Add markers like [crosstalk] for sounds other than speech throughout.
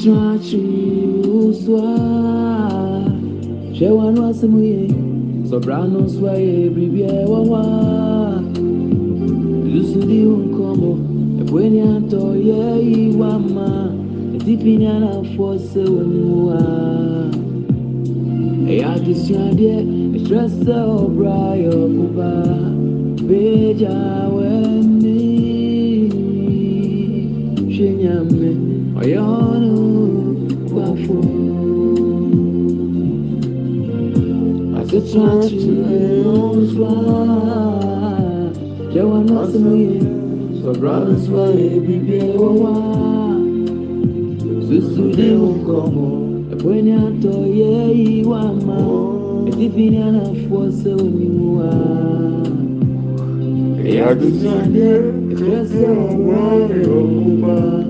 traci uswa shewa no asemuye sobrano swa ye bribie wawa lusudi unkomo ebweni anto ye iwama etipinya na fose umwa eya kisuade etrese obra yo kuba beja weni shenyama ɛyɛ adesuadeɛ ɛkyerɛ sɛ ɔbra yɛ ɔkuba bɛgya w'ani hwɛ nyame ɔyɛ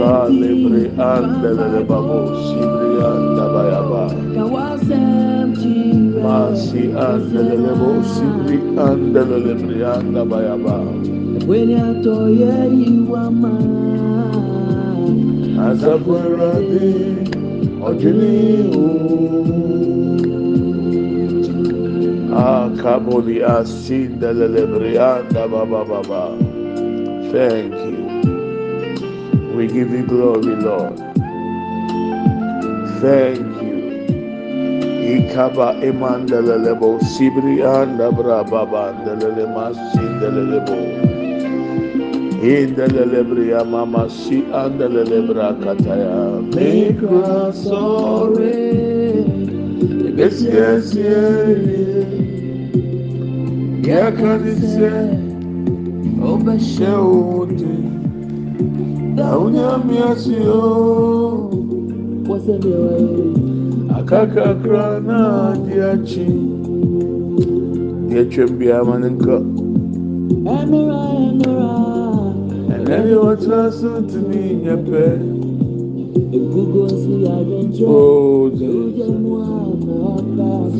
Kalibre andele babo sibri andabayaba. Masi andele bo sibri andele bri andabayaba. Asafuerade. Ojini Akaboli asindele bri andababa baba. Thank you. We give you glory, Lord. Thank you. Ikaba emandelelebo sibri anda brababa andelele masindelelebo. Indelelebri mama si andelele brakataya. Make us sorry. Yes, yes, yes. Yakanise obeshewote. Daunyamiasio. akakakra na adi akyi deɛ twam biara ma ne nkɔ ɛnɛ deɛ wɔtena so ntumi nyɛ pɛ Oh, Jesus.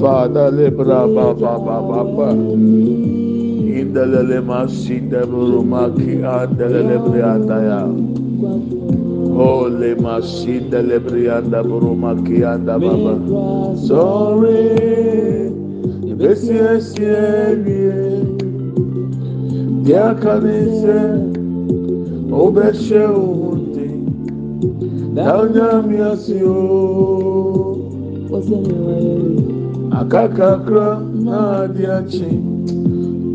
Father, lebra ba ba ba ba ba. Indelele masi deburu maki andelele brianda ya. Holy masi delebri anda buru maki anda baba. Sorry, ibesi esi ewie. Dia kanise, obeshe uhunti. Daunya miasi o. Akakakra na adiachi.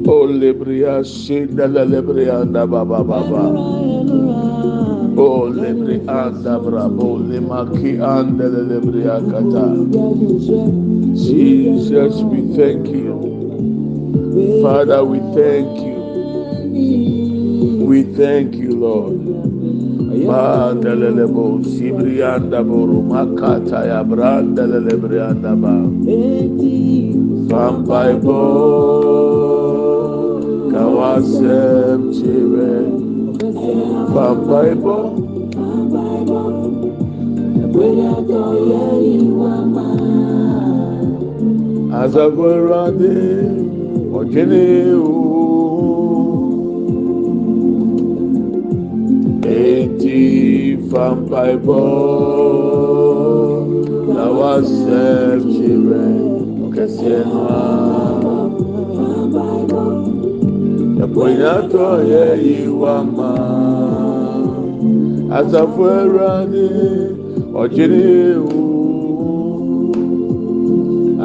O lebria shinda lebria anda baba baba. O lebri anda brabo lemaki anda lebria kata. Jesus, we thank you. Father, we thank you. We thank you, Lord. Mandelelebo sibrianda boru makata ya brandelele brianda ba. Fampai bo kawasem chire. Fampai bo azagorade ojene o. Eti fampai bo kawasem chire. Kesienwa. Ẹ̀pọ̀nyàtọ̀ yẹ ìwà máa. Asafo Ẹ̀rọ̀adé ọ̀gyẹ́ni ewu.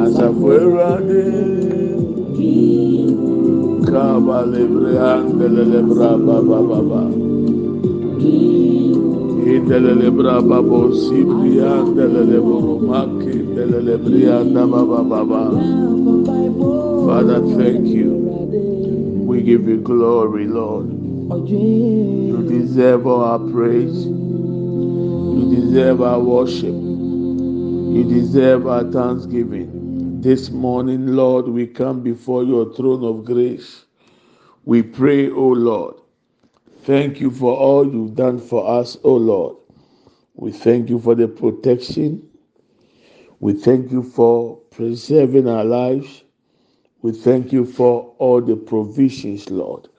Asafo Ẹ̀rọ̀adé. Brà bàbà bàbà. Ìdẹ̀lẹ̀lẹ̀ brà àndẹ̀lẹ̀lẹ̀ bòrò mákì ìdẹ̀lẹ̀lẹ̀ brì àndà bàbà bàbà. Father, thank you. We give you glory, Lord. You deserve our praise. You deserve our worship. You deserve our thanksgiving. This morning, Lord, we come before your throne of grace. We pray, O Lord. Thank you for all you've done for us, O Lord. We thank you for the protection. We thank you for preserving our lives. We thank you for all the provisions, Lord.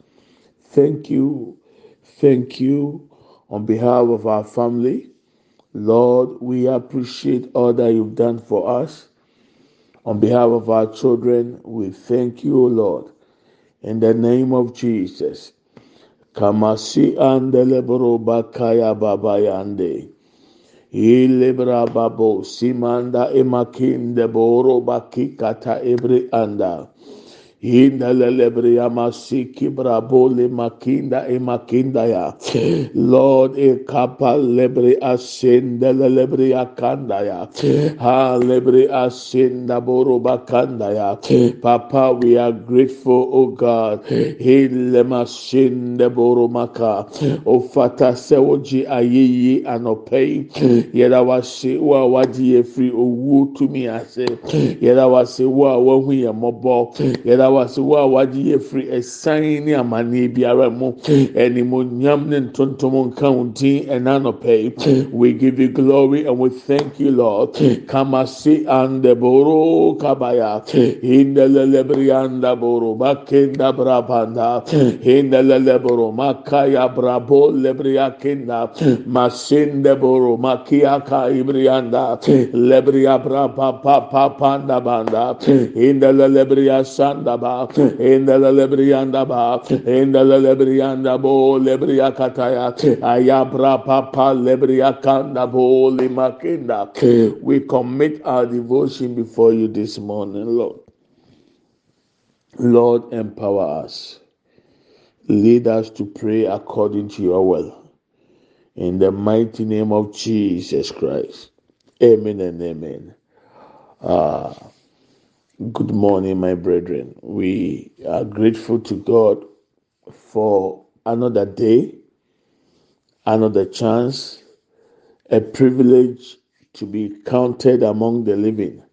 Thank you. Thank you on behalf of our family. Lord, we appreciate all that you've done for us. On behalf of our children, we thank you, O Lord. In the name of Jesus. Kamasi andelebro bakaya babayande. Ilebra babo simanda emakinde boro bakikata ebre anda. Inda lelebria masiki brabole makinda e ya. Lord e kapa lebre asenda lelebre akanda ya. Ha lebre asenda boro bakanda ya. Papa, we are grateful, O God. Hele masende boro maka. O fata sewoji ayeyi anopei. Yeda wase wa wadi efri owu tumi ase. Yeda wase wa wahu ye mobo. Yeda wase wo a wagye yɛ firi ɛsan ne amanneɛ biara mu. Ɛnimonyam ne ntontom nka wo din ɛna nɔpɛ yi. We give you glory and we thank you lord. Kamasi andeboro kabaya. Indelelebrianda boro bakenda brabanda indeleleboro makaya brabo lebriakenda masinde boro makiaka ibrianda lebria braba papa panda banda. Indelelebria sanda ba indala lebrianda ba indala lebrianda bo lebria kataya ayabra papa lebria kanda bo limakinda. We commit our devotion before you this morning lord. Lord empower us. Lead us to pray according to your will. In the mighty name of jesus christ. Amen and amen. Uh, Good morning, my brethren. We are grateful to God for another day, another chance, a privilege to be counted among the living.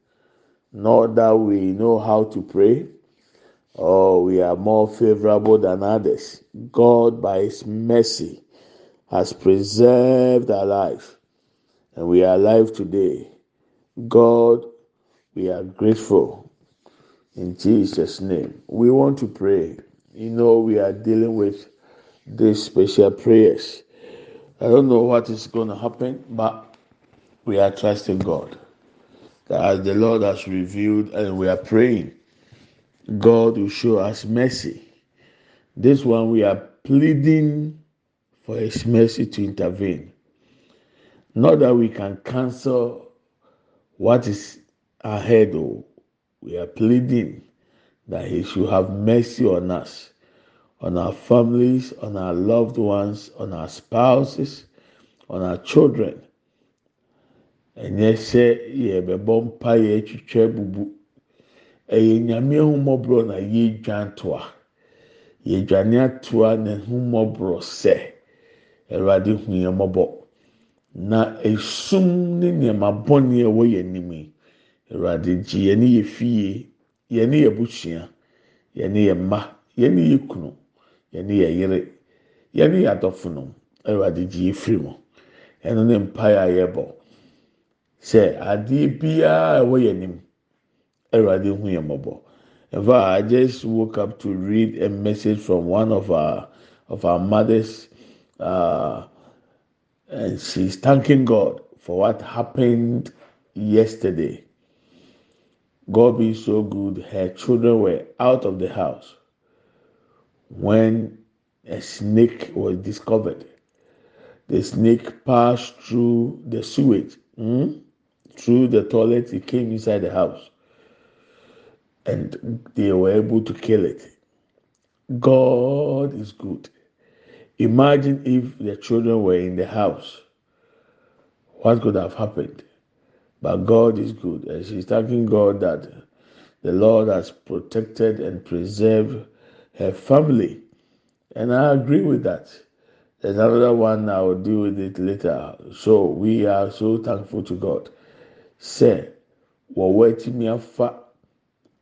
Not that we know how to pray or we are more favorable than others. God, by His mercy, has preserved our life, and we are alive today. God, we are grateful in Jesus' name. We want to pray. You know, we are dealing with these special prayers. I don't know what is going to happen, but we are trusting God. That as the Lord has revealed and we are praying, God will show us mercy. This one we are pleading for His mercy to intervene. Not that we can cancel what is ahead, though. We are pleading that He should have mercy on us, on our families, on our loved ones, on our spouses, on our children. ɛnyɛ sɛ yɛbɛbɔ mpa yɛ atwitwa bubu. Ɛyɛ nyame ahumɔborɔ na yɛdwa ntoa yɛdwane atoa na ahumɔborɔ sɛ awurade hu yɛn mmɔbɔ. Na esum ne nneɛma bɔnne a ɛwɔ yɛn anim yi awurade gye yɛn yɛ fie yɛne yɛ busua yɛne yɛ mma yɛne yɛ kunu yɛne yɛ yere yɛne yɛ adɔfonom. Awurade gye efiri mu. Ɛno ne mpaeɛ a yɛbɔ sɛ adeɛ biara ɛwɔ yɛn anim awurade hu yɛn mmɔbɔ. In fact i just woke up to read a message from one of our of our mothers uh, and she's thanking god for what happened yesterday God being so good, her children were out of the house when a snake was discovered. The snake passed through the sewage, mm, through the toilet, it came inside the house, and they were able to kill it. God is good. Imagine if the children were in the house. What could have happened? But God is good. And she's thanking God that the Lord has protected and preserved her family. And I agree with that. There's another one I will deal with it later. So we are so thankful to God. Say, wɔwɔ atumi afa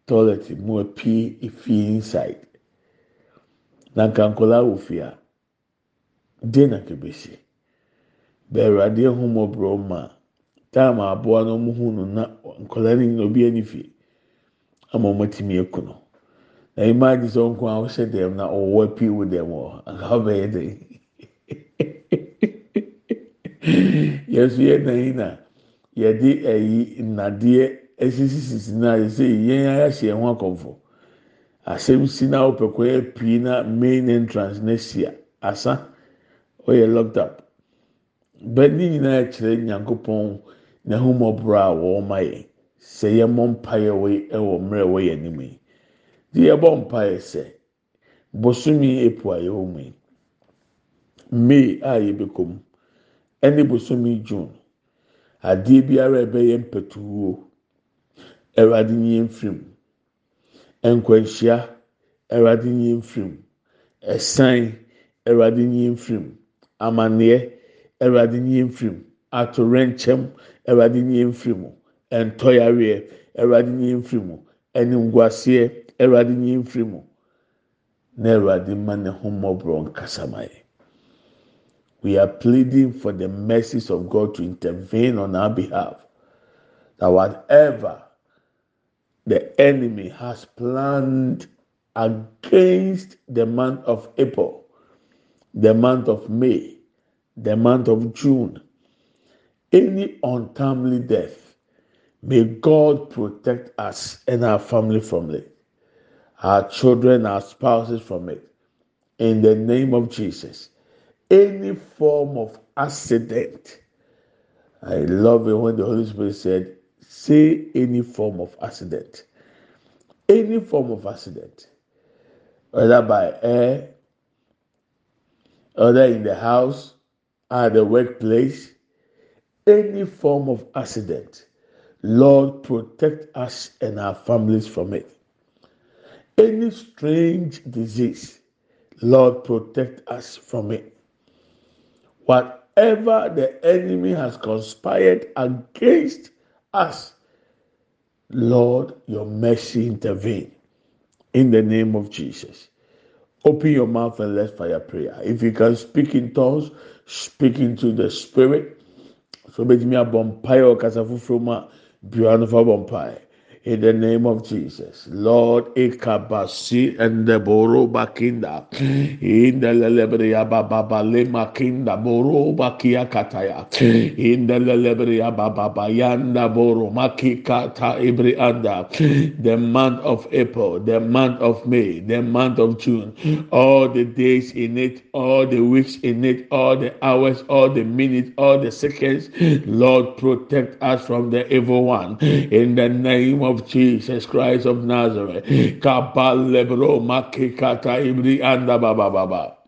toilet mu apie efie inside. Na nka nkɔla wɔ fie a, den na kebesi. Mmɔborɔ ma taam aboa no ɔmo hu no na nkɔla no nyina obi ani fie ama ɔmo atumi eku no. Na imagine sɛ ɔnko a ɔhyɛ dɛm na ɔwɔ apie wɔ dɛm wɔ nka ɔbɛyɛ dɛ. [laughs] yɛso yɛ dan yi na yɛde ɛyi nnadeɛ esisisisi na yɛsɛ yɛn ayɛhyɛ yɛn ho akɔnfo asɛm si na ɔpɛ kɔ yɛ pii na main entrance na si asa ɔyɛ locked up bɛn ne nyinaa kyerɛ nyankopɔn na ahomɔborɔ a wɔma yɛ sɛ yɛmmɔ mpaeɛ wɔ ɛwɔ mmerɛ ɛwɔ yɛn anim yi de yɛbɔ mpaeɛ sɛ bosomi epu a yɛwɔ mu yi may a yɛbɛkɔ mu ɛne bosomi june adeɛ biara ɛbɛyɛ mpɛtuwuo ɛwurade nye mfirim nkwanhyia ɛwurade nye mfirim ɛsan ɛwurade nye mfirim amaneɛ ɛwurade nye mfirim atorɛnkyɛm ɛntɔyareɛ ɛwurade nye mfirim ɛnimguaseɛ ɛwurade nye mfirim na ɛwurade ma ne ho. We are pleading for the mercies of God to intervene on our behalf. That whatever the enemy has planned against the month of April, the month of May, the month of June, any untimely death, may God protect us and our family from it, our children, our spouses from it. In the name of Jesus any form of accident. I love it when the Holy Spirit said, say any form of accident. Any form of accident, whether by air, whether in the house, at the workplace, any form of accident. Lord, protect us and our families from it. Any strange disease, Lord, protect us from it. Whatever the enemy has conspired against us, Lord, your mercy intervene in the name of Jesus. Open your mouth and let's fire prayer. If you can speak in tongues, speak into the spirit. sɛ wobɛtumi abɔ mpaeɛ wɔ kasa foforɔ mu a bua no fa bɔ mpaeɛ in the name of Jesus. Lord, Ikabasi and the boro bakinda. In the lelebria baba le makinda boro bakia kataya. In the lelebria baba bayanda boro makikata ibrianda the month of April, the month of May, the month of June, all the days in it, all the weeks in it, all the hours, all the minutes, all the seconds. Lord, protect us from the evil one. In the name of of Jesus Christ of Nazareth. Hmm. Kapalebro makikata ibri anda baba baba.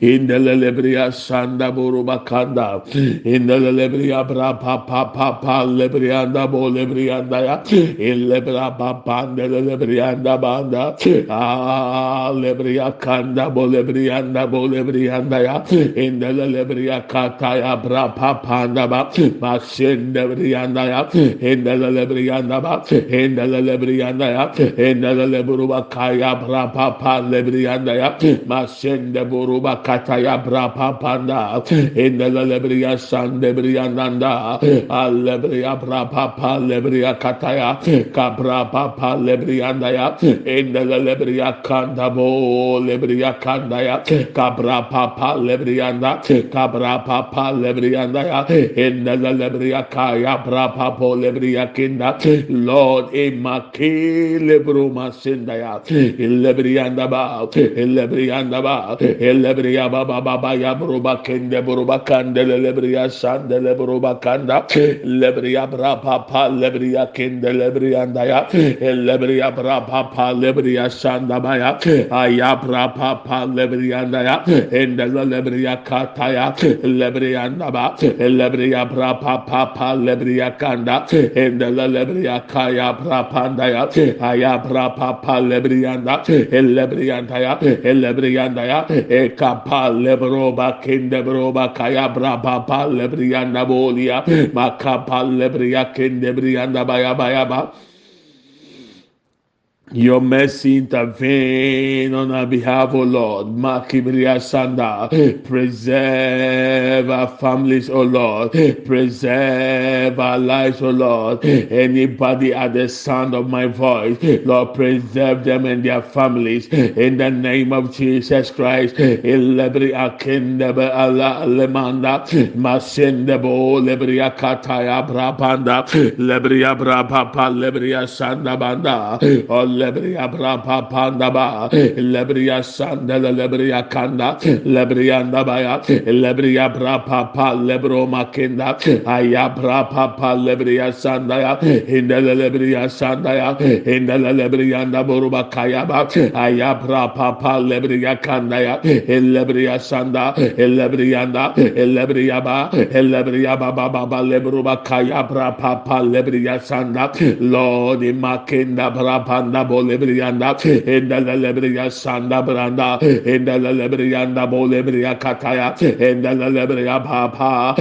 indelelebriya sanda boruba kanda indelelebriya bra pa pa pa pa lebriyanda bo lebriyanda ya. İllebra pa pa indelebriya banda. A lebriya kanda bo lebriyanda bo lebriyanda ya. İndelelebriya kata ya bra pa pa da ba. Masendebriyanda ya. İndelelebriyanda ba. İndelelebriyanda ya. İndeleleburuba kaya bra pa pa lebriyanda ya. Masende boru buru Ruba Kataya Brapa Panda. In the Lebria San Debriananda Alebria Brapa Lebria Kataya. Cabra Papa Lebriandaya in the Lebria Kandabo Lebria Kandaya. Cabra Papa Lebrianda Cabra Papa Lebriandaya in the Lebria Kaya Brapa Lebria Kinda. Lord Emake Lebruma Sindaya. In Lebrianda Ba Lebrianda Ba elebriya baba baba ya buruba kende buruba kandele lebriya sandele buruba kanda. Lebriya bra papa lebriya kende lebriya ndaya. Lebriya bra papa lebriya sanda baya. Aya bra papa lebriya ndaya. Endele lebriya kataya. Lebriya ndaba. Lebriya bra papa lebriya kanda. Endele lebriya kaya bra pandaya aya bra papa lebriya nda. Lebriya ndaya. Lebriya ndaya e kapa lebroba kende broba kaya braba pa lebrianda bolia makapa lebria kende brianda baya baya ba your mercy intervene on our behalf, O Lord. Makibria Sanda. Hmm. Preserve our families, O Lord. Hmm. Preserve our lives, O Lord. Hmm. Anybody at the sound of my voice, Lord, preserve them and their families. In the name of Jesus Christ. Ilebri akindebe ala lemanda. Masendebo lebria kataya brabanda. Lebria brabapa lebria sanda banda. Lebriya brapa panda ba. Lebriya sanda lebriya kanda. Lebriya ndabaya lebriya brapa pa lebro makinda aya brapa pa lebriya sanda ya. İnda lebriya sanda ya. İnda lebriya ndaboruba kaya ba. Aya brapa pa lebriya kanda ya. Lebriya sanda. Lebriya nda. Lebriya ba. Lebriya ba ba ba lebruba kaya brapa pa lebriya sanda. Lord makinda brapa bolebriyanda enda la lebriya sanda branda enda la lebriyanda bolebriya kataya enda la lebriya papa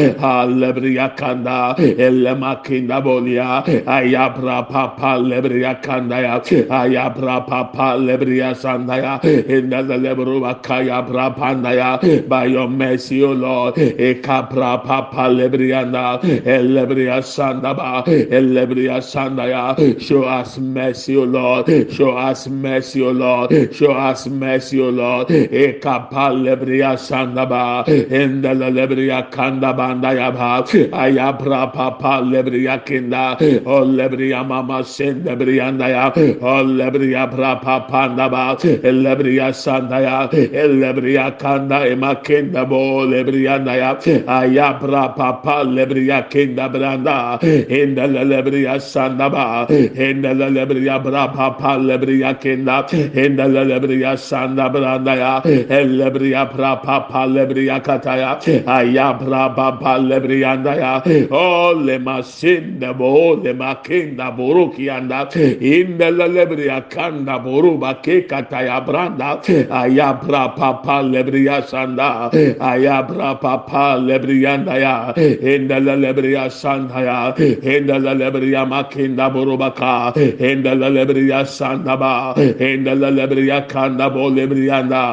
lebriya kanda elle makinda bolia ayabra papa lebriya kanda ya ayabra papa lebriya sanda ya enda la lebruwa kaya bra panda ya. By your mercy o lord ekabra papa lebriyanda elebriya sanda ba elebriya sanda ya. Show us mercy o lord Show us mercy, O Lord. Show us mercy, O Lord. Ekapa lebria sandaba. Enda lebria kanda banda yaba. Ayabra papa lebria kinda. O lebria mama sende brianda ya. O lebria bra papa ndaba. Lebria sandaya. Lebria kanda ema kinda bo lebria ya. Ayabra papa lebria kinda branda. Enda lebria sandaba. Enda lebria bra papa lebriya kenda enda lebriya sanda branda ya lebriya pra papa lebriya kataya aya pra papa lebriya anda ya o le masinda bo le makenda boruki anda inda lebriya kanda boruba ke kataya branda. Aya pra papa lebriya sanda aya pra papa lebriya anda ya inda lebriya sanda ya inda lebriya makinda boruba ka inda lebriya sandaba endele lebriya kanda bol lebriyanda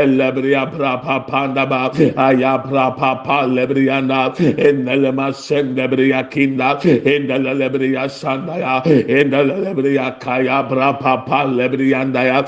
elebriya prapa pandaba aya prapa pa lebriyanda endele masen lebriya kinda endele lebriya sandaya endele lebriya kaya prapa pa lebriyanda ya.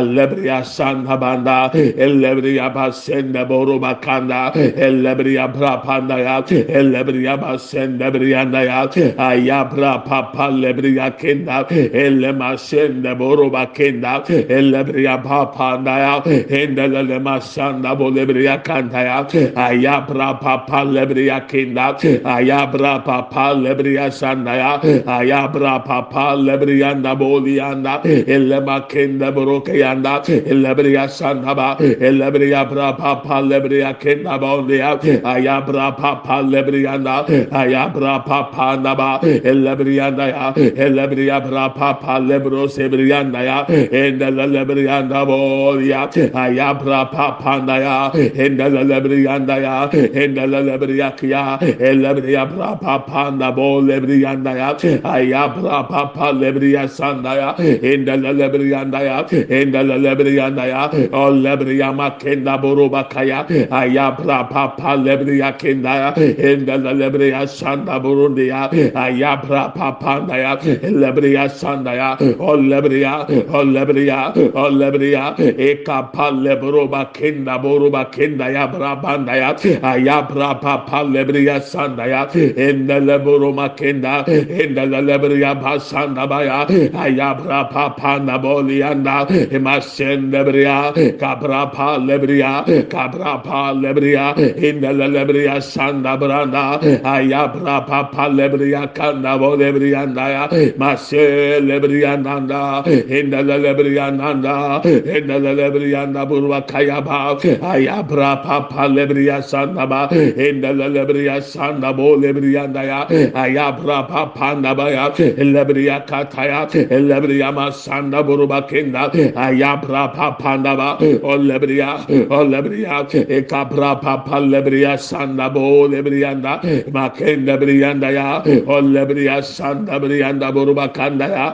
Lebriya sandabanda elebriya basen de boru bakanda. Elebriya prapanda ya. Elebriya basen lebriyanda ya. Aya prapa pa lebriya kinda ele masen sende boru bakenda elebriya papandaya endelele masanda bolebriya kantaya ayabra papa lebriya kinda ayabra papa lebriya sandaya. Ayabra papa lebriya da boliyanda elema kenda boroke yanda elebriya sandaba elebriya bra papa lebriya kenda bondiya ayabra papa lebriya da ayabra papa naba elebriya da ya elebriya bra papa lebros sebriyanda ya endelele briyanda boya aya bra papanda ya endelele briyanda ya endelele briyak ya elebriya bra papanda bo lebriyanda ya aya bra papa lebriya sanda ya endelele briyanda ya endelele briyanda ya o lebriya makenda boruba kaya aya bra papa lebriya kenda ya endelele briya sanda burundi ya aya bra papanda ya lebriya sanda ya o olebria olebria olebria ekapa lebroba kenda boruba kenda ya brabanda ya. Ayabra papa lebria sanda ya. Ende lebroma kenda ende lebria basanda baya ayabra papa naboli anda. Emasende bria kabra pa lebria kabra pa lebria ende lebria sanda branda. Ayabra papa lebria kanda bo lebria anda ya. Mashe lebria yanda indalele bir yanda indalele bir yanda burva kayaba ayabra papa lebriya sanda ba. İndalele bir yanda bo lebriyanda ya. Ayabra papa da ba ya. Lebriya kataya lebriya masanda burva kenda ayabra papa da ba. O lebriya. O lebriya. Ekabra e, papa e, lebriya sanda bo lebriyanda makenda briyanda ya. O lebriya sanda briyanda burva kanda ya.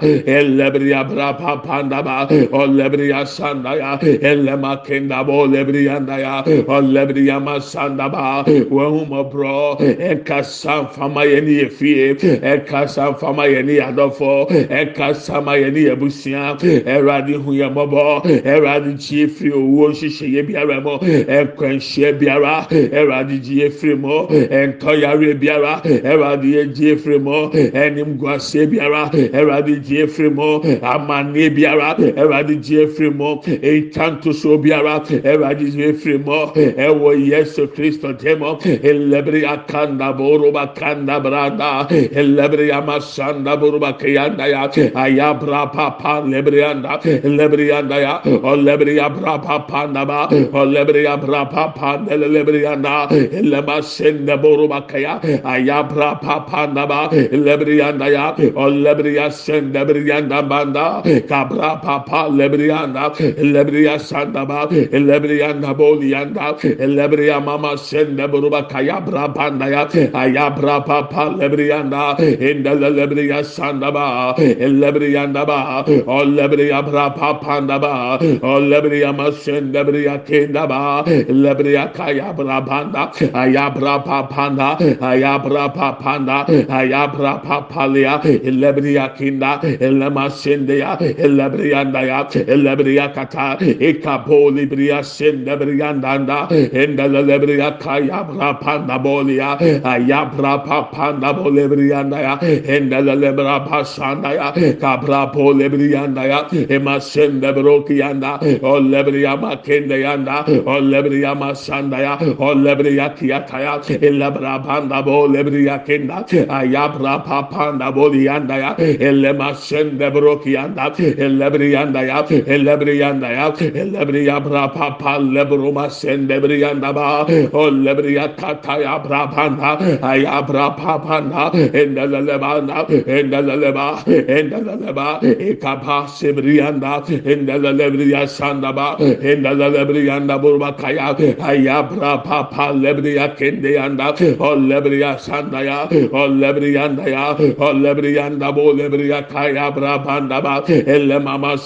Lebriya yabra pa panda ba o lebri ya sanda ya ele ma kenda bo lebri ya nda ya o lebri ya ma sanda ba. Wehu e, mo bro e ka san fama ye ni efie e ka san fama ye ni adofo e ka sama ye ni ebusia erade hu ye mobo erade chi efie owo hihye ye biara mo e kwanhye biara. Erade ji efie mo e nka yare biara. Erade ye ji efie mo enim guase biara. Erade ji efie mo amanneɛ biara ɛwurade gye efiri mu ntantosoɔ biara ɛwurade gye efiri mu ɛwɔ yesu kristo dɛmɔ elebere akanda boroba kanda brada elebere amasanda boroba keyanda ya ayabra papa lebere anda lebere anda ya olebere abra papa naba olebere abra papa lebere anda elema sende boroba kaya ayabra papa naba lebere anda ya olebere sende lebere anda ba banda kabra papa lebrianda lebria sanda ba lebrianda lebria mama sende boroba kaya bra banda ya ayabra papa lebrianda inda lebria sanda ba lebrianda ba o lebria bra papa naba o lebria masende bria kenda ba lebria kaya bra banda ayabra papa na ayabra papa na ayabra papa lia lebria kinda lema sendeya elebriyandaya elebriyakata ekapoli briya sendebriyandanda endelebriya kayabra pandabolia ayabra pandabolebriyandaya endelebra pasandaya kabra polebriyandaya ema sendebrokiyanda olebriyama kendeyanda olebriyama sandaya olebriyakiyataya elebra pandabolebriyakenda ayabra papandaboliandaya elema sendebroki yanda elebri yanda ya elebri yanda ya elebri ya bra pa pa lebru ma sen lebri yanda ba o lebri ya ta ta ya bra pa na ya bra pa pa na endelele ba na endelele ba endelele ba e kapa sebri yanda endelele bri ya sanda ba endelele bri yanda burma kaya ya bra pa pa lebri ya kendi yanda o lebri ya sanda ya o lebri yanda ya o lebri yanda bu lebri ya kaya bra pa Baba, Ele Mama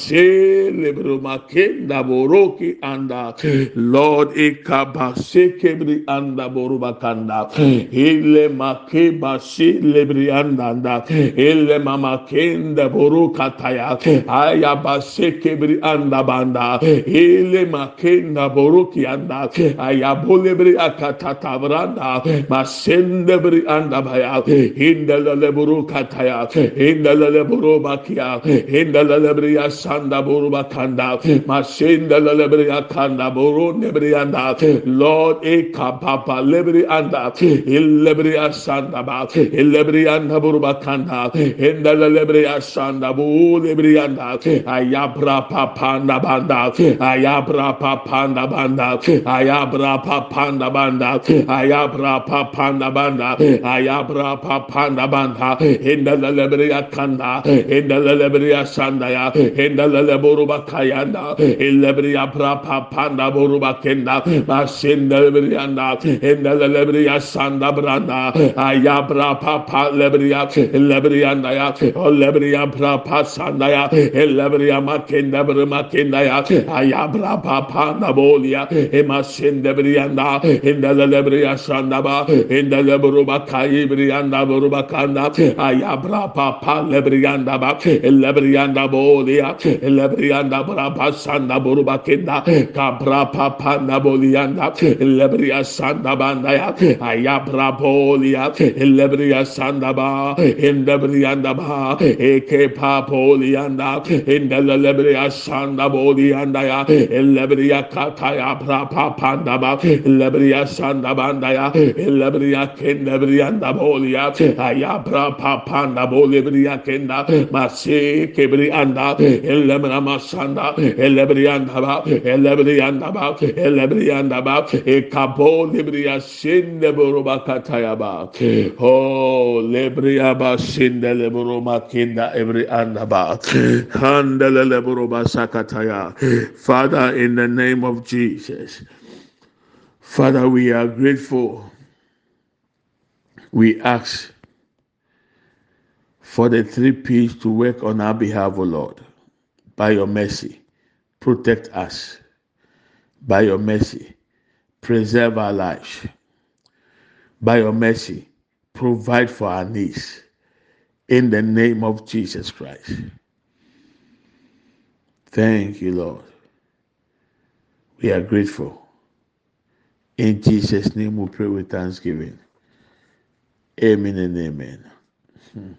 Kenda Boroki Anda, Lord Ikabase Kebri Anda Borubakanda, Ele Makebasi Lebri Anda, Ele Mama Kenda Borukataya, Ayabase Kebri Anda Banda, Ele Makenda Boruki Anda, Ayabolebri Akatatabranda, Masendebri Anda Baya, Indelele Borukataya, Indelele Borubakia, indalalabriya sanda buru buruba kanda masindalalabriya kanda buru nebriyanda Lord e kapapa lebri anda illebriya sanda ba illebriyanda buruba kanda indalalabriya sanda bu lebriyanda ayabra papanda banda ayabra papanda banda ayabra papanda banda ayabra papanda banda ayabra papanda banda indalalabriya kanda indalalabriya lebriya sandaya endele leburuba kayanda illebriya prapa panda boruba kenda basinde lebriyanda endele lebriya sanda branda aya prapa pa lebriya lebriyanda ya lebriya prapa sandaya illebriya makenda brima kenda ya aya prapa panda bolia emasinde briyanda endele lebriya sanda ba endele boruba kayi briyanda boruba kanda aya prapa pa lebriyanda ba elebrianda bolia elebrianda brapa sanda buruba kenda kabra papa nabolianda elebria sanda banda ya ayabra bolia elebria sanda ba endebrianda ba eke papolianda endelebria sanda bolianda ya elebria kata ya brapa panda ba elebria sanda banda ya elebria kendebrianda bolia ayabra papa nabolebria kenda masi kebri anda elemra masanda elebrianda ba eh. elebrianda ba elebrianda ba ekabo lebria sinde boroba kataya ba. Oh lebria ba sinde leboroba kinda every anda ba. Eh. Handele leboroba sakataya eh. father in the name of jesus father we are grateful. We ask for the three P's to work on our behalf, O Lord. By your mercy, protect us. By your mercy, preserve our lives. By your mercy, provide for our needs. In the name of Jesus Christ. Thank you, Lord. We are grateful. In Jesus' name we pray with thanksgiving. Amen and amen. Hmm.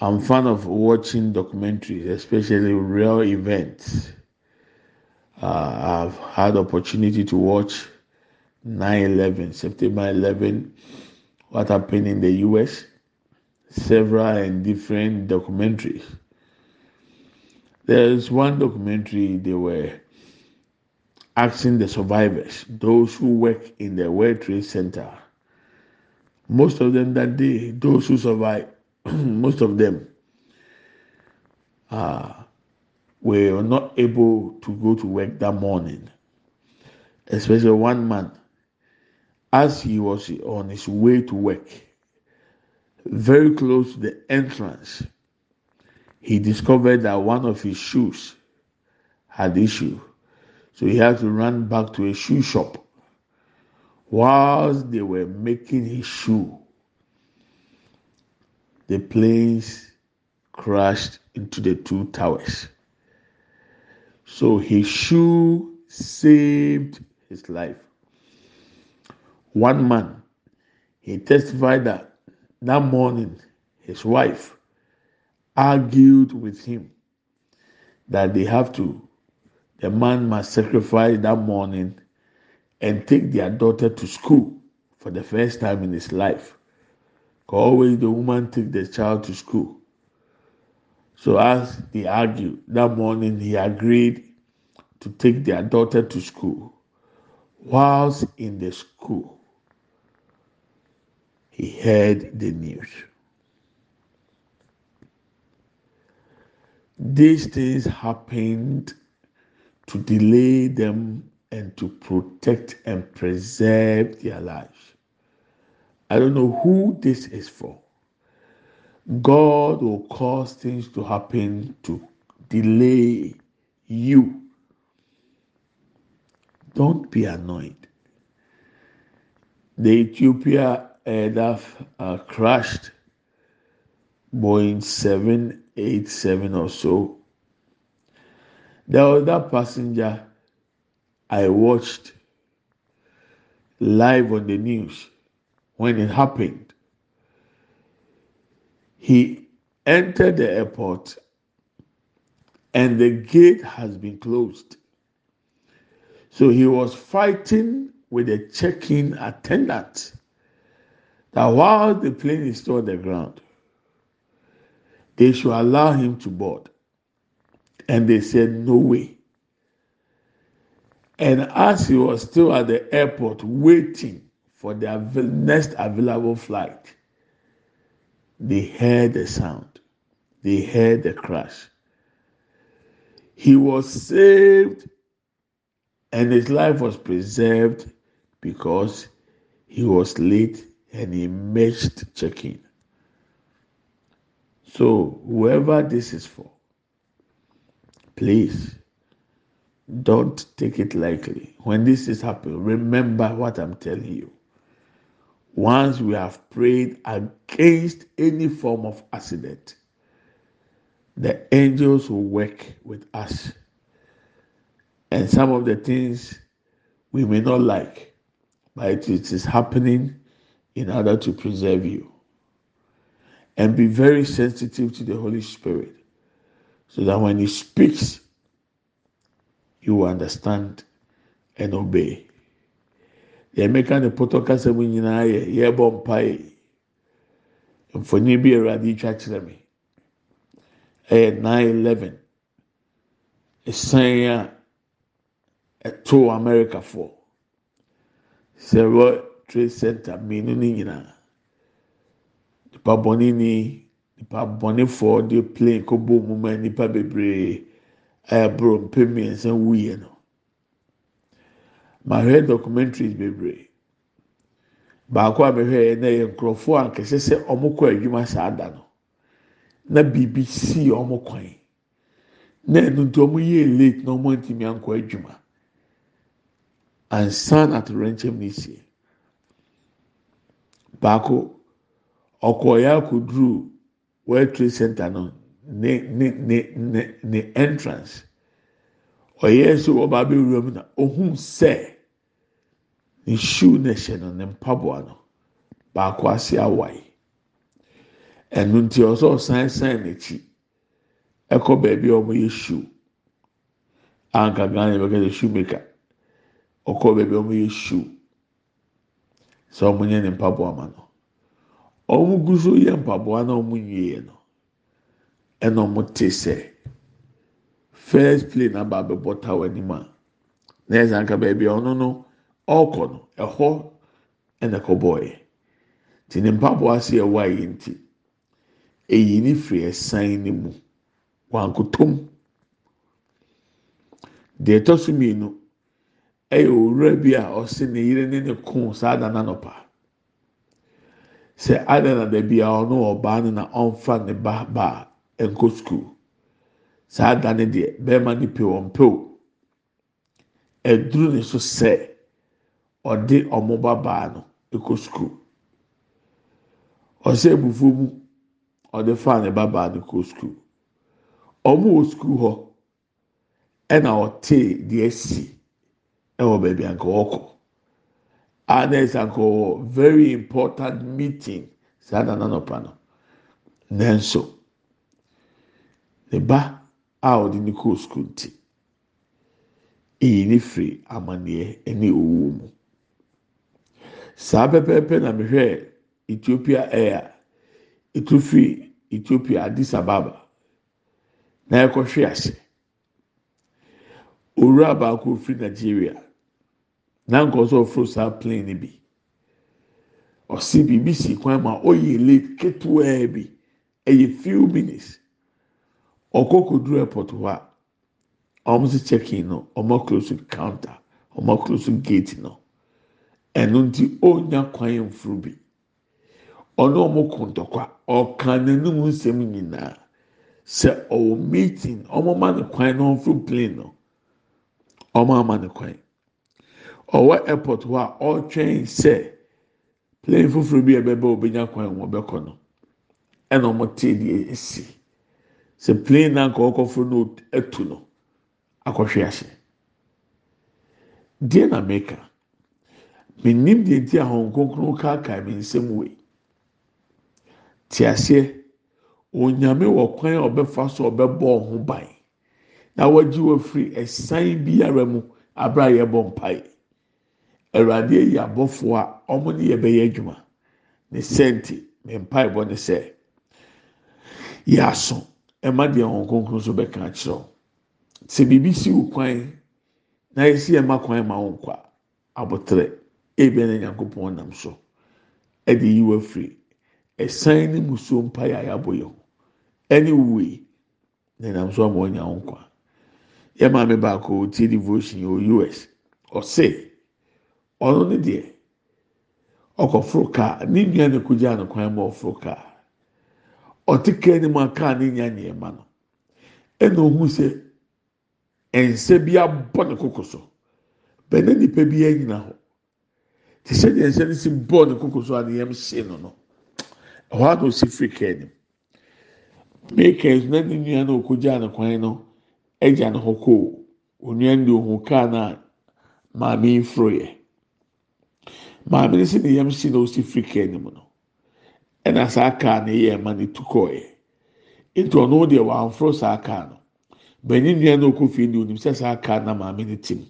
I'm fan of watching documentaries, especially real events. Uh, I've had opportunity to watch 9/11, September 11, what happened in the U.S. Several and different documentaries. There's one documentary they were asking the survivors, those who work in the World Trade Center. Most of them that day, those who survived [clears throat] most of them uh, were not able to go to work that morning. Especially one man, as he was on his way to work, very close to the entrance, he discovered that one of his shoes had issue. So he had to run back to a shoe shop. Whilst they were making his shoe, the planes crashed into the two towers. So his saved his life. One man, he testified that that morning his wife argued with him that they have to, the man must sacrifice that morning and take their daughter to school for the first time in his life. Always the woman take the child to school. So as they argued that morning, he agreed to take their daughter to school. Whilst in the school, he heard the news. These things happened to delay them and to protect and preserve their lives. I don't know who this is for. God will cause things to happen to delay you. Don't be annoyed. The Ethiopia air uh, crashed Boeing 787 or so. The other passenger I watched live on the news when it happened. He entered the airport and the gate has been closed. So he was fighting with the check in attendant that while the plane is still on the ground, they should allow him to board. And they said, No way. And as he was still at the airport waiting, for their next available flight, they heard the sound, they heard the crash. He was saved and his life was preserved because he was late and he missed checking. So, whoever this is for, please don't take it lightly. When this is happening, remember what I'm telling you once we have prayed against any form of accident, the angels will work with us. And some of the things we may not like, but it is happening in order to preserve you. And be very sensitive to the Holy Spirit so that when He speaks, you will understand and obey. Deɛ meka ne pɔtɔ kasa mu nyinaa yɛ yɛbɔ mpae. Mfonyin bi awurade twa kyerɛ me. Ɛyɛ nine eleven. Ɛsan a ɛto america foɔ sɛ world trade center mmienu ne nyinaa. Nipa bɔnne ni nipa bɔnnefoɔ de plane kɔ bɔ mu ma nipa bebree ɛɛboro mpɛ mmiɛnsa wuyɛ no. Mahwɛ documentaries bebree. Baako a mehwɛ yɛ na yɛ nkurɔfoɔ a nkɛse sɛ wɔn kɔ adwuma saa da no na biribi si wɔn kwan. Na ɛnu nti wɔn yɛ late na wɔn ntumi ankɔ adwuma. Ansan atorɛnkyɛm ne sie baako ɔkɔɔyɛ akɔduru world trade center no ne ne ne ne ne entrance. Ɔyɛ nso ɔba abɛwura mu na ohun sɛ. Shoe na ɛhyɛ no ne mpaboa no baako ase awae. Ɛnu nti ɔsɛ ɔsan san n'akyi ɛkɔ beebi a wɔyɛ shoe anka ghana yɛ bɛka sɛ maker ɔkɔ beebi a wɔyɛ shoe sɛ wɔn nyɛ ne mpaboa ma no. Wɔn gu so yɛ mpaboa na wɔn nwie no. Ɛna wɔn te sɛ first plane aba abɛbɔ tower anim a na yɛ sɛ anka beebi a ɔno no. Ɔrekɔ no ɛhɔ ɛna ɛkɔbɔɔɛ te ne mpaboa ase ɛwɔ ayɛ nti eyi ne firi ɛsan ne mu. Wankotom. Deɛ ɛtɔ so mmienu ɛyɛ owura bi a ɔsi ne yere ne ne ko saa da n'anɔpa. Sɛ ada na dabi a ɔno ɔbaa no na ɔnfa ne ba ba ɛnkɔ sukuu. Saa da ne deɛ bɛrima ne pe wɔn pew ɛduru ne so sɛ. Ɔde ɔmo babaa no ekɔ sukuu ɔsɛ ebufuo mu ɔde fa ne babaa no kɔ sukuu ɔmo wɔ sukuu hɔ ɛna ɔtee deɛ si ɛwɔ baabi anka ɔkɔ a na ɛsɛ anka ɔwɔ very important meeting saa na nanɔpa no nanso ne ba a ɔde ne kɔ sukuu nti eyi ne firi amaneɛ ɛne owuo mu. Saa pɛpɛɛpɛ na mehwɛ ethiopia air etu ethiopia addis ababa na ɛkɔhwe ase. Owura baako firi nigeria na nkɔsɔ ɔforo saa plane no bi. Ɔsi biribi si kwan mu a ɔyɛ late ketewa bi ɛyɛ few minutes. Ɔkɔ koduru airport hɔ a wɔn si check in no wɔn close counter wɔn close gate no. Ɛno nti ɔnya kwan mfuru bi. Ɔno ɔmo ko ntɔkwa ɔka n'anum nsɛm nyinaa. Sɛ ɔwɔ meeting ɔmo ma ne kwan na ɔmfuru plane no ɔmo ama ne kwan. Ɔwɔ airport hɔ a ɔretwɛn sɛ plane foforɔ bi a ɛbɛbɛ ɔbɛnya kwan wɔn bɛkɔ no. Ɛna ɔmo te deɛ esi. Sɛ plane na nka ɔkɔforo no atu no akɔhwe ase deɛ na meka. Menim deɛ nti ahɔn kronkron kaakae me nsɛm wei. Te aseɛ onyame wɔ kwan a ɔbɛfa so ɔbɛbɔ ɔho ban. Na wagye wɔ firi ɛsan biara mu abere a yɛbɔ mpae awurade ayi abɔfoɔ a wɔn ne yɛ bɛyɛ adwuma. Ne sɛnti me mpae bɔ ne sɛ yɛ aso. Ɛma deɛ ahɔn kronkron so bɛka akyerɛw sɛ biribi si wo kwan na yɛsi ɛma kwan ma wo nkwa abotire. Ebia na nyankopɔn nam so. Ɛde yi wafiri ɛsan ne musuo mpaeɛ a yɛabɔ yɛn ho. Ɛne wui na nam so ama ɔnya nkwa. Yɛ maame baako tie devotion wɔ us ɔse ɔno ne deɛ ɔkɔforo kaa ne nua ne kogya ne kwan ma ɔforo kaa ɔte kaa ne mu a kaa ne nya nneɛma no. Ɛna ohun sɛ nsa bi abɔ ne koko so. Bɛnɛ nipa bi agyina hɔ. Te sɛ deɛ nsa no si bɔɔl ne koko so a ne yam hyɛ no no ɛhɔ a na osi firi kaa nim makers na ne nua no okogya ne kwan no agya ne ho kɔɔ. Onua no de ohun kaa na maame yi foro yɛ maame no si ne yam si na osi firi kaa ne mu no ɛna saa kaa no yɛ ɛma ne tu kɔɔ yɛ nti ɔno deɛ wɔamforo saa kaa no. Bɛnyin nua no okɔ fie no onim sɛ saa kaa na maame no ti mu.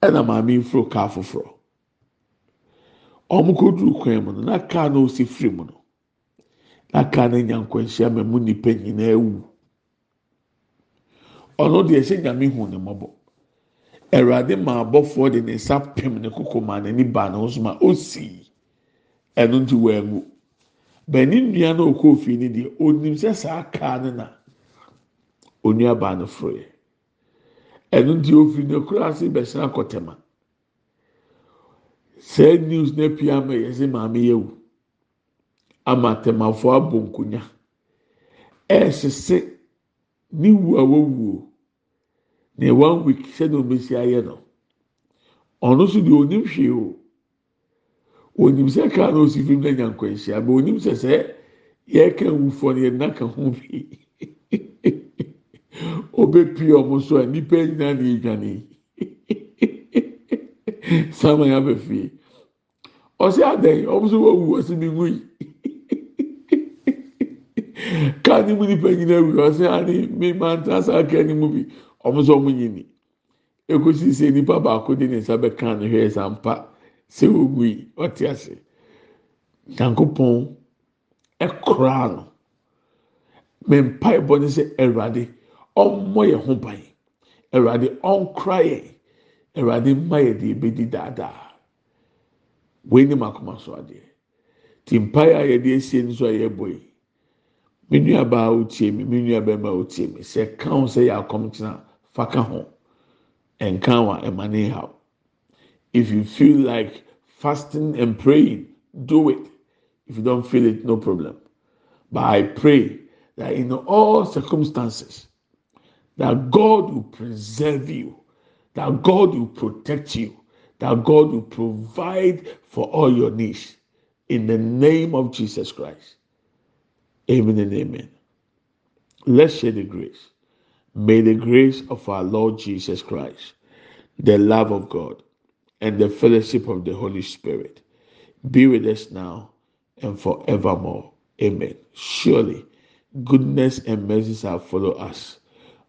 Ɛna maame yi foro kaa foforɔ wɔn kɔduru kwan mu no na kaa na osi firi mu no na kaa no nya nkwanhyia ma mu nipa nyinaa wu ɔno deɛ ɛhyɛ nyame hu ne mmɔbɔ awurade ma abɔfoɔ de ne nsa pɛm ne koko ma n'ani ba ne ho so ma osi. Ɛno nti wɔangu bɛnni nua na okɔ fie no deɛ onim sɛ saa kaa no na onua baa no foro yɛ ɛno nti ofiri ne kura ase bɛhyɛn akɔtɛma saa news na pia ama yɛ sɛ maame yɛ wu ama tɛmafoɔ abɔ nkonya. Ɛɛsese ne wu a wɔwuo na one week sɛdeɛ ɔbɛsi ayɛ no ɔno nso deɛ onim hwee o. Onim sɛ kaa na osi fim na nya nkwanhyia but onim sɛ sɛ yɛka nwufoɔ no yɛn naka ho bi. [laughs] Obepie ɔmo so a nipa nyinaa na edwane simon yà bẹ fie ọsẹ adẹyìn ọmọ sọ wọn wù ọsẹ mi wù yìí. Kaa ni mu nipa nyina wu ọsẹ ani mi máa ń tán sáà kẹ́ ni mu bi ọmọ sọ ọmọ yìí ni. Ekosi sẹ nipa baako de ne nsa bẹ kaa ne hwẹ ẹsẹ mpa sẹ ogu yìí? Ọtí ase tanko pọn ẹkọrọ ano mẹ mpa ẹbọ ne sẹ ẹwurade ọmọ yẹ ho ban ẹwurade ọnkura yẹn. Mma yɛ deɛ ebedi daadaa. So adeɛ. A yɛde esie nso a yɛbɔ yi baa otie mi bɛrima otie mi sɛ kan sɛ yɛ fa ka ho. Ɛnkan wa ɛma ne if you feel like fasting and praying do it. If you don't feel it no problem. But i pray that in all circumstances that God will preserve you, that God will protect you, that God will provide for all your needs. In the name of Jesus Christ. Amen and amen. Let's share the grace. May the grace of our Lord Jesus Christ, the love of God, and the fellowship of the Holy Spirit be with us now and forevermore. Amen. Surely, goodness and mercy shall follow us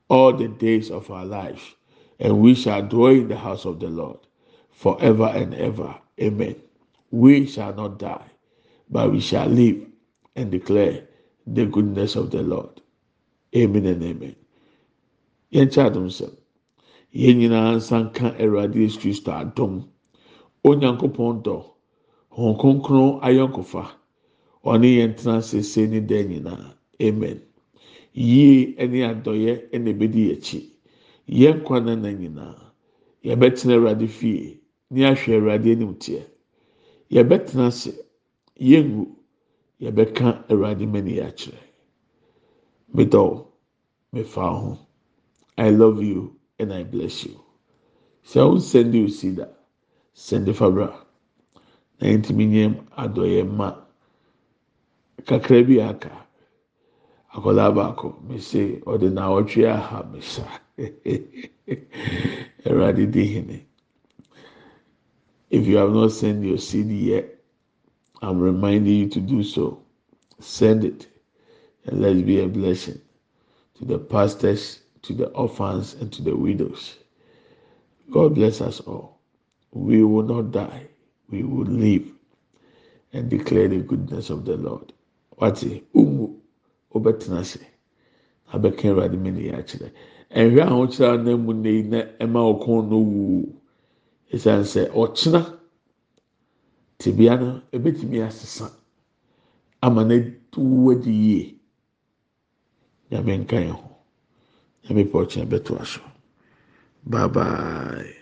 all the days of our life, and we shall dwell in the house of the Lord forever and ever. Amen. We shall not die, but we shall live and declare the goodness of the Lord. Amen and amen. Yɛn kyɛ adom sɛm. Yɛn nyinaa nsa nka Awurade Yesu Kristo adom. Onyankopɔn dɔ. Hɔn kronkron ayɔnkofa. Ɔne yɛn tena sese ne nyinaa. Amen. yie ne adɔyɛ na ebedi akyi yɛn nkwa na na nyinaa yɛbɛtena awurade fie ne ahwɛ awurade anim teɛ. Yɛbɛtena ase yɛngu yɛbɛka awurade mani akyerɛ. Medɔw mefa ho. I love you and i bless you. Sɛ wo nsɛnde osi da sɛnde fabra na yɛntumi nyɛ adɔyɛ ma kakra bi aka akwadaa baako mese ɔde na ɔtwe aha mesa if you have not sent your seed yet i'm reminding you to do so. Send it and let's be a blessing to the pastors to the orphans and to the widows. God bless us all. We will not die. We will live and declare the goodness of the lord. Wati umu nhwɛ a wɔkyerɛ anan mu ne yi na ɛma ɔkɔn no wu esan sɛ ɔkyena tibia no ebetumi asesa ama na wu adi yie. Nyame nka yɛn ho. Nyame pɔ ɔkyena bɛto aso bye bye.